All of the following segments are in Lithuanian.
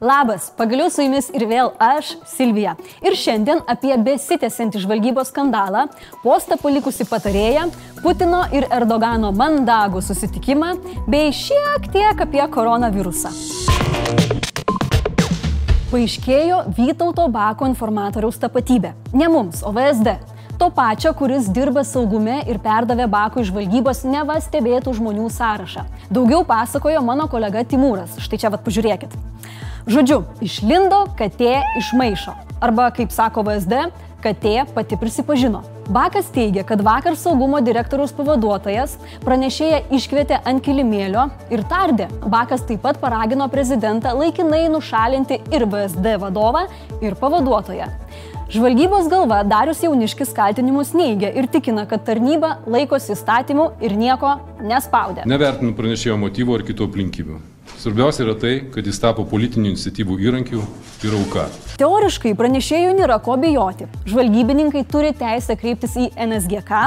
Labas, pagaliau su jumis ir vėl aš, Silvija. Ir šiandien apie besitęsiantį žvalgybos skandalą, postą palikusi patarėją, Putino ir Erdogano mandagų susitikimą, bei šiek tiek apie koronavirusą. Paaiškėjo Vytauto Bako informatoriaus tapatybė. Ne mums, o VSD. To pačio, kuris dirba saugume ir perdavė Bakui žvalgybos neva stebėtų žmonių sąrašą. Daugiau pasakojo mano kolega Timūras. Štai čia vad pažiūrėkit. Žodžiu, išlindo katė iš maišo. Arba, kaip sako VSD, katė pati prisipažino. Bakas teigia, kad vakar saugumo direktoriaus pavaduotojas pranešėją iškvietė ant kilimėlio ir tardė. Bakas taip pat paragino prezidentą laikinai nušalinti ir VSD vadovą, ir pavaduotoją. Žvalgybos galva Darius Jauniškis kaltinimus neigia ir tikina, kad tarnyba laikosi įstatymų ir nieko nespaudė. Nevertinu pranešėjo motyvo ar kitų aplinkybių. Svarbiausia yra tai, kad jis tapo politinių iniciatyvų įrankių ir auka. Teoriškai pranešėjų nėra ko bijoti. Žvalgybininkai turi teisę kreiptis į NSGK,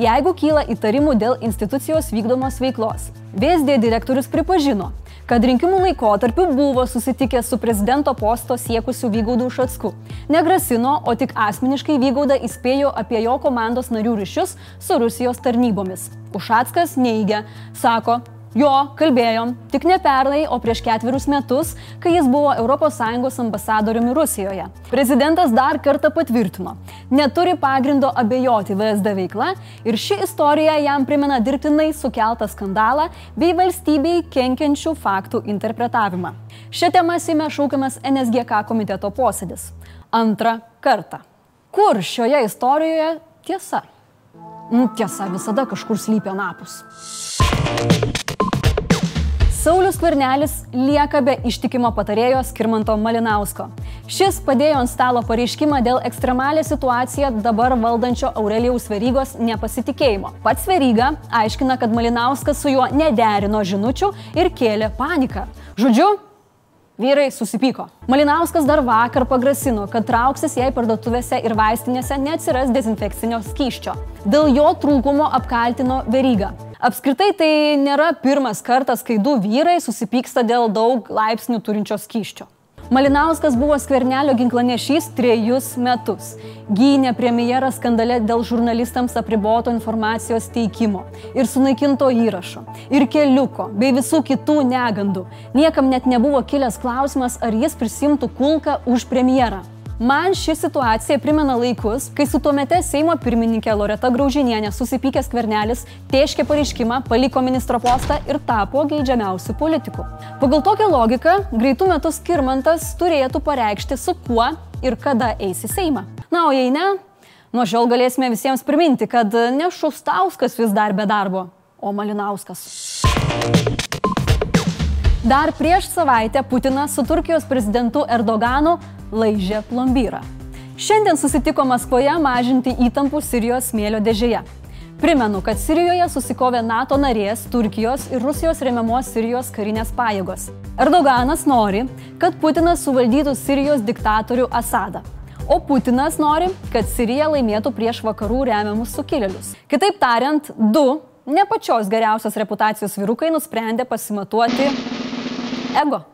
jeigu kyla įtarimų dėl institucijos vykdomos veiklos. VSD direktorius pripažino, kad rinkimų laikotarpiu buvo susitikęs su prezidento posto siekusiu Vygaudu Šatsku. Negrasino, o tik asmeniškai Vygaudą įspėjo apie jo komandos narių ryšius su Rusijos tarnybomis. Ušatskas neigia, sako, Jo, kalbėjom, tik ne pernai, o prieš ketverius metus, kai jis buvo ES ambasadoriumi Rusijoje. Prezidentas dar kartą patvirtino, neturi pagrindo abejoti VSD veikla ir ši istorija jam primena dirbtinai sukeltą skandalą bei valstybei kenkiančių faktų interpretavimą. Šią temą Sime šaukiamas NSGK komiteto posėdis. Antrą kartą. Kur šioje istorijoje tiesa? Nu, tiesa visada kažkur slypia napus. Saulis Kvarnelis lieka be ištikimo patarėjo Skirmanto Malinausko. Šis padėjo ant stalo pareiškimą dėl ekstremalę situaciją dabar valdančio Aurelijaus Verygos nepasitikėjimo. Pats Veryga aiškina, kad Malinauskas su juo nederino žinučių ir kėlė paniką. Žodžiu, Vyrai susipyko. Malinauskas dar vakar pagrasino, kad trauksis jei parduotuvėse ir vaistinėse neatsiras dezinfekcinio skyščio. Dėl jo trūkumo apkaltino verygą. Apskritai tai nėra pirmas kartas, kai du vyrai susipyksta dėl daug laipsnių turinčio skyščio. Malinauskas buvo skvernelio ginklanešys trejus metus. Gynė premjerą skandale dėl žurnalistams apriboto informacijos teikimo ir sunaikinto įrašo, ir keliuko, bei visų kitų negandų. Niekam net nebuvo kilęs klausimas, ar jis prisimtų kulką už premjerą. Man ši situacija primena laikus, kai su tuomete Seimo pirmininkė Loreta Graužinienė susipykęs kvernelis teiškė pareiškimą, paliko ministro postą ir tapo geidžiamiausių politikų. Pagal tokią logiką, greitų metų skirmantas turėtų pareikšti, su kuo ir kada eis į Seimą. Na, o jei ne, nuo šiol galėsime visiems priminti, kad ne Šustauskas vis dar be darbo, o Malinauskas. Dar prieš savaitę Putinas su Turkijos prezidentu Erdoganu laižė plombyrą. Šiandien susitiko Maskvoje mažinti įtampų Sirijos smėlio dėžėje. Primenu, kad Sirijoje susikovė NATO narės, Turkijos ir Rusijos remiamos Sirijos karinės pajėgos. Erdoganas nori, kad Putinas suvaldytų Sirijos diktatorių Asadą. O Putinas nori, kad Sirija laimėtų prieš vakarų remiamus sukilėlius. Kitaip tariant, du ne pačios geriausios reputacijos vyrukai nusprendė pasimatuoti ego.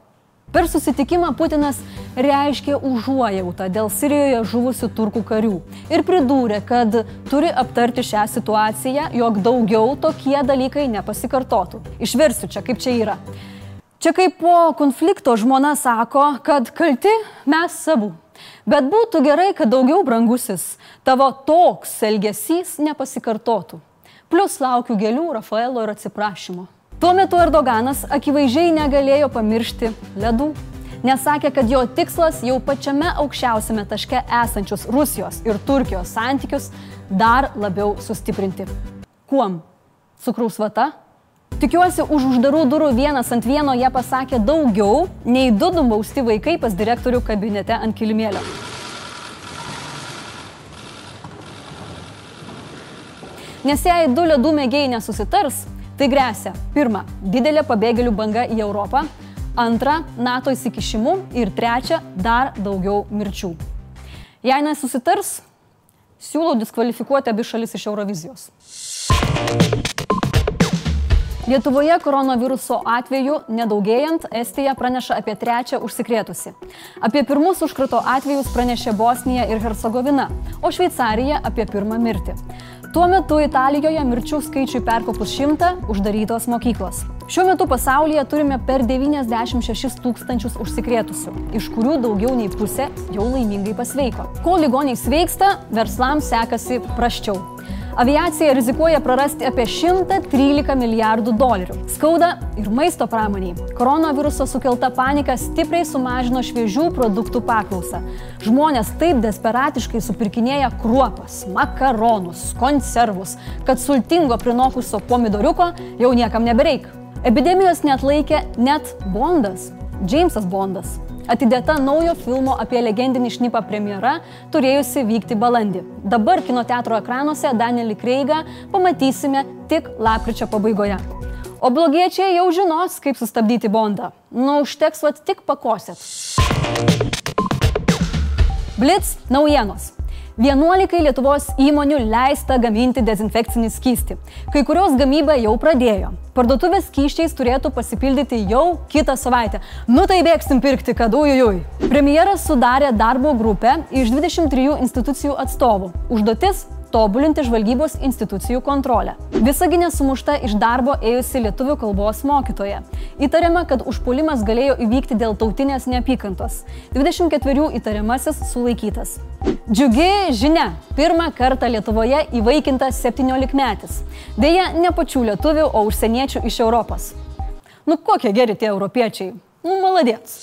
Per susitikimą Putinas reiškė užuojautą dėl Sirijoje žuvusių turkų karių ir pridūrė, kad turi aptarti šią situaciją, jog daugiau tokie dalykai nepasikartotų. Išversiu čia, kaip čia yra. Čia kaip po konflikto žmona sako, kad kalti mes savų. Bet būtų gerai, kad daugiau brangusis tavo toks elgesys nepasikartotų. Plus laukiu gėlių, Rafaelo ir atsiprašymo. Tuo metu Erdoganas akivaizdžiai negalėjo pamiršti ledų, nes sakė, kad jo tikslas jau pačiame aukščiausiame taške esančius Rusijos ir Turkijos santykius dar labiau sustiprinti. Kuom? Cukraus vata? Tikiuosi, už uždarų durų vienas ant vieno jie pasakė daugiau nei du numbausti vaikai pas direktorių kabinete ant kilimėlio. Nes jei du ledų mėgėjai nesusitars, Tai grėsia, pirma, didelė pabėgėlių banga į Europą, antra, NATO įsikišimu ir trečia, dar daugiau mirčių. Jei nesusitars, siūlau diskvalifikuoti abi šalis iš Eurovizijos. Lietuvoje koronaviruso atveju nedaugėjant, Estija praneša apie trečią užsikrėtusi. Apie pirmus užkrato atvejus pranešė Bosnija ir Hercegovina, o Šveicarija apie pirmą mirtį. Tuo metu Italijoje mirčių skaičiui perkopus šimtą uždarytos mokyklos. Šiuo metu pasaulyje turime per 96 tūkstančius užsikrėtusių, iš kurių daugiau nei pusė jau laimingai pasveiko. Kol ligoniai sveiksta, verslams sekasi praščiau. Aviacija rizikuoja prarasti apie 113 milijardų dolerių. Skauda ir maisto pramoniai. Koronaviruso sukelta panika stipriai sumažino šviežių produktų paklausą. Žmonės taip desperatiškai supirkinėja kruopas, makaronus, konservus, kad sultingo prinokusio pomidoriuko jau niekam nebereik. Epidemijos net laikė net Bondas, Džeimsas Bondas. Atidėta naujo filmo apie legendinį šnipą premjera turėjusi vykti balandį. Dabar kino teatro ekranuose Danielį Kreigą pamatysime tik lapkričio pabaigoje. O blogiečiai jau žinos, kaip sustabdyti Bondą. Nu, užteks vat tik pakosėt. Blitz naujienos. 11 Lietuvos įmonių leista gaminti dezinfekcinį skystį. Kai kurios gamybą jau pradėjo. Parduotuvės skyščiais turėtų pasipildyti jau kitą savaitę. Nu tai bėgsim pirkti, kad ujujui. Premjeras sudarė darbo grupę iš 23 institucijų atstovų. Užduotis tobulinti žvalgybos institucijų kontrolę. Visaginė sumušta iš darbo ėjusi lietuvių kalbos mokytoja. Įtariama, kad užpuolimas galėjo įvykti dėl tautinės neapykantos. 24 įtariamasis sulaikytas. Džiugi žinia. Pirmą kartą Lietuvoje įvaikintas 17 metis. Deja, ne pačių lietuvių, o užsieniečių iš Europos. Nu kokie geri tie europiečiai. Nu, maladėts.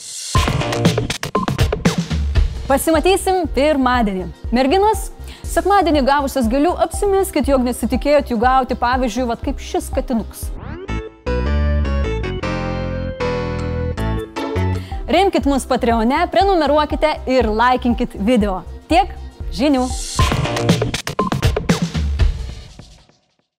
Pasimatysim pirmadienį. Merginos, sekmadienį gavusios gėlių apsimiskit, jog nesitikėjot jų gauti, pavyzdžiui, vad kaip šis katinuks. Remkit mus Patreone, prenumeruokite ir laikinkit video. Tiek žinių.